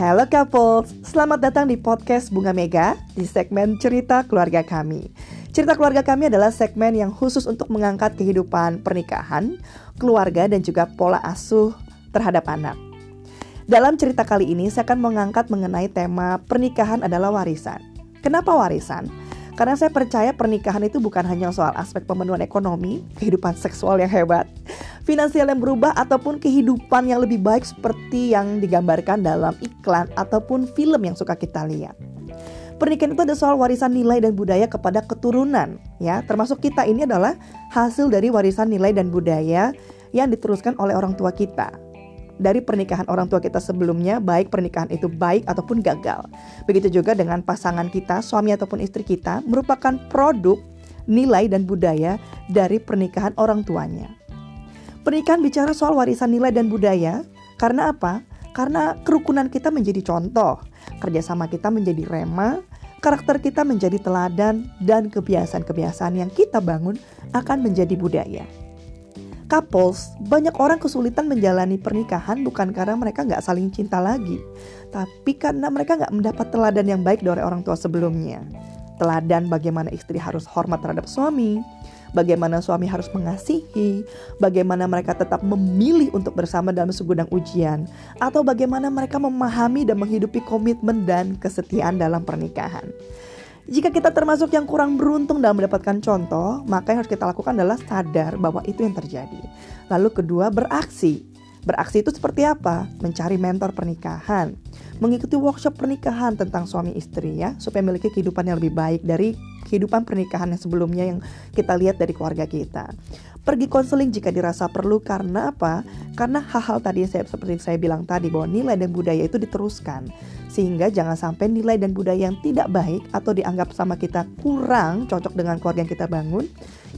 Halo couples, selamat datang di podcast Bunga Mega di segmen Cerita Keluarga Kami. Cerita Keluarga Kami adalah segmen yang khusus untuk mengangkat kehidupan pernikahan, keluarga, dan juga pola asuh terhadap anak. Dalam cerita kali ini, saya akan mengangkat mengenai tema pernikahan adalah warisan. Kenapa warisan? Karena saya percaya pernikahan itu bukan hanya soal aspek pemenuhan ekonomi, kehidupan seksual yang hebat, finansial yang berubah, ataupun kehidupan yang lebih baik seperti yang digambarkan dalam iklan ataupun film yang suka kita lihat. Pernikahan itu ada soal warisan nilai dan budaya kepada keturunan, ya. Termasuk kita ini adalah hasil dari warisan nilai dan budaya yang diteruskan oleh orang tua kita dari pernikahan orang tua kita sebelumnya, baik pernikahan itu baik ataupun gagal. Begitu juga dengan pasangan kita, suami ataupun istri kita, merupakan produk nilai dan budaya dari pernikahan orang tuanya. Pernikahan bicara soal warisan nilai dan budaya, karena apa? Karena kerukunan kita menjadi contoh, kerjasama kita menjadi rema, karakter kita menjadi teladan, dan kebiasaan-kebiasaan yang kita bangun akan menjadi budaya couples, banyak orang kesulitan menjalani pernikahan bukan karena mereka nggak saling cinta lagi, tapi karena mereka nggak mendapat teladan yang baik dari orang tua sebelumnya. Teladan bagaimana istri harus hormat terhadap suami, bagaimana suami harus mengasihi, bagaimana mereka tetap memilih untuk bersama dalam segudang ujian, atau bagaimana mereka memahami dan menghidupi komitmen dan kesetiaan dalam pernikahan. Jika kita termasuk yang kurang beruntung dalam mendapatkan contoh, maka yang harus kita lakukan adalah sadar bahwa itu yang terjadi. Lalu kedua, beraksi. Beraksi itu seperti apa? Mencari mentor pernikahan, mengikuti workshop pernikahan tentang suami istri ya, supaya memiliki kehidupan yang lebih baik dari kehidupan pernikahan yang sebelumnya yang kita lihat dari keluarga kita. Pergi konseling jika dirasa perlu karena apa? Karena hal-hal tadi saya seperti saya bilang tadi bahwa nilai dan budaya itu diteruskan. Sehingga jangan sampai nilai dan budaya yang tidak baik atau dianggap sama kita kurang cocok dengan keluarga yang kita bangun,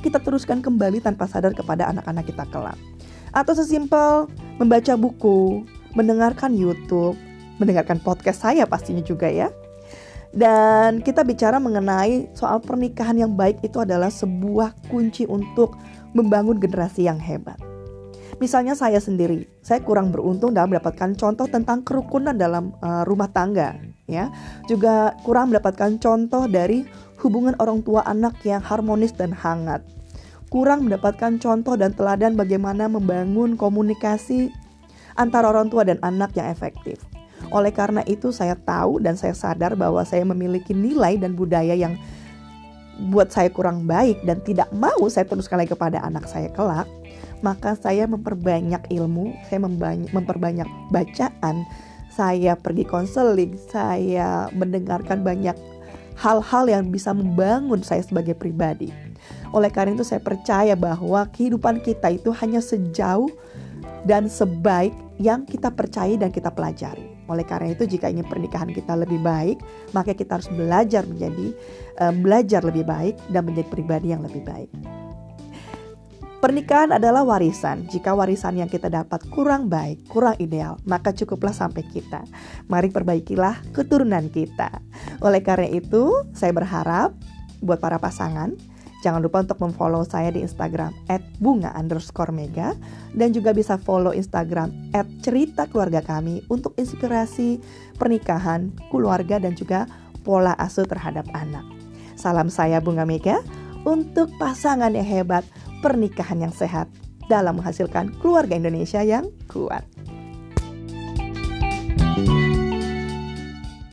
kita teruskan kembali tanpa sadar kepada anak-anak kita kelak. Atau sesimpel membaca buku, mendengarkan YouTube, mendengarkan podcast saya pastinya juga ya. Dan kita bicara mengenai soal pernikahan yang baik itu adalah sebuah kunci untuk membangun generasi yang hebat. Misalnya saya sendiri, saya kurang beruntung dalam mendapatkan contoh tentang kerukunan dalam uh, rumah tangga, ya. Juga kurang mendapatkan contoh dari hubungan orang tua anak yang harmonis dan hangat. Kurang mendapatkan contoh dan teladan bagaimana membangun komunikasi antara orang tua dan anak yang efektif. Oleh karena itu saya tahu dan saya sadar bahwa saya memiliki nilai dan budaya yang buat saya kurang baik dan tidak mau saya teruskan lagi kepada anak saya kelak maka saya memperbanyak ilmu, saya memperbanyak bacaan, saya pergi konseling, saya mendengarkan banyak hal-hal yang bisa membangun saya sebagai pribadi. Oleh karena itu saya percaya bahwa kehidupan kita itu hanya sejauh dan sebaik yang kita percaya dan kita pelajari. Oleh karena itu jika ingin pernikahan kita lebih baik, maka kita harus belajar menjadi uh, belajar lebih baik dan menjadi pribadi yang lebih baik. Pernikahan adalah warisan. Jika warisan yang kita dapat kurang baik, kurang ideal, maka cukuplah sampai kita. Mari perbaikilah keturunan kita. Oleh karena itu, saya berharap buat para pasangan, jangan lupa untuk memfollow saya di Instagram @bunga underscore mega dan juga bisa follow Instagram cerita keluarga kami untuk inspirasi pernikahan, keluarga dan juga pola asuh terhadap anak. Salam saya Bunga Mega untuk pasangan yang hebat pernikahan yang sehat dalam menghasilkan keluarga Indonesia yang kuat.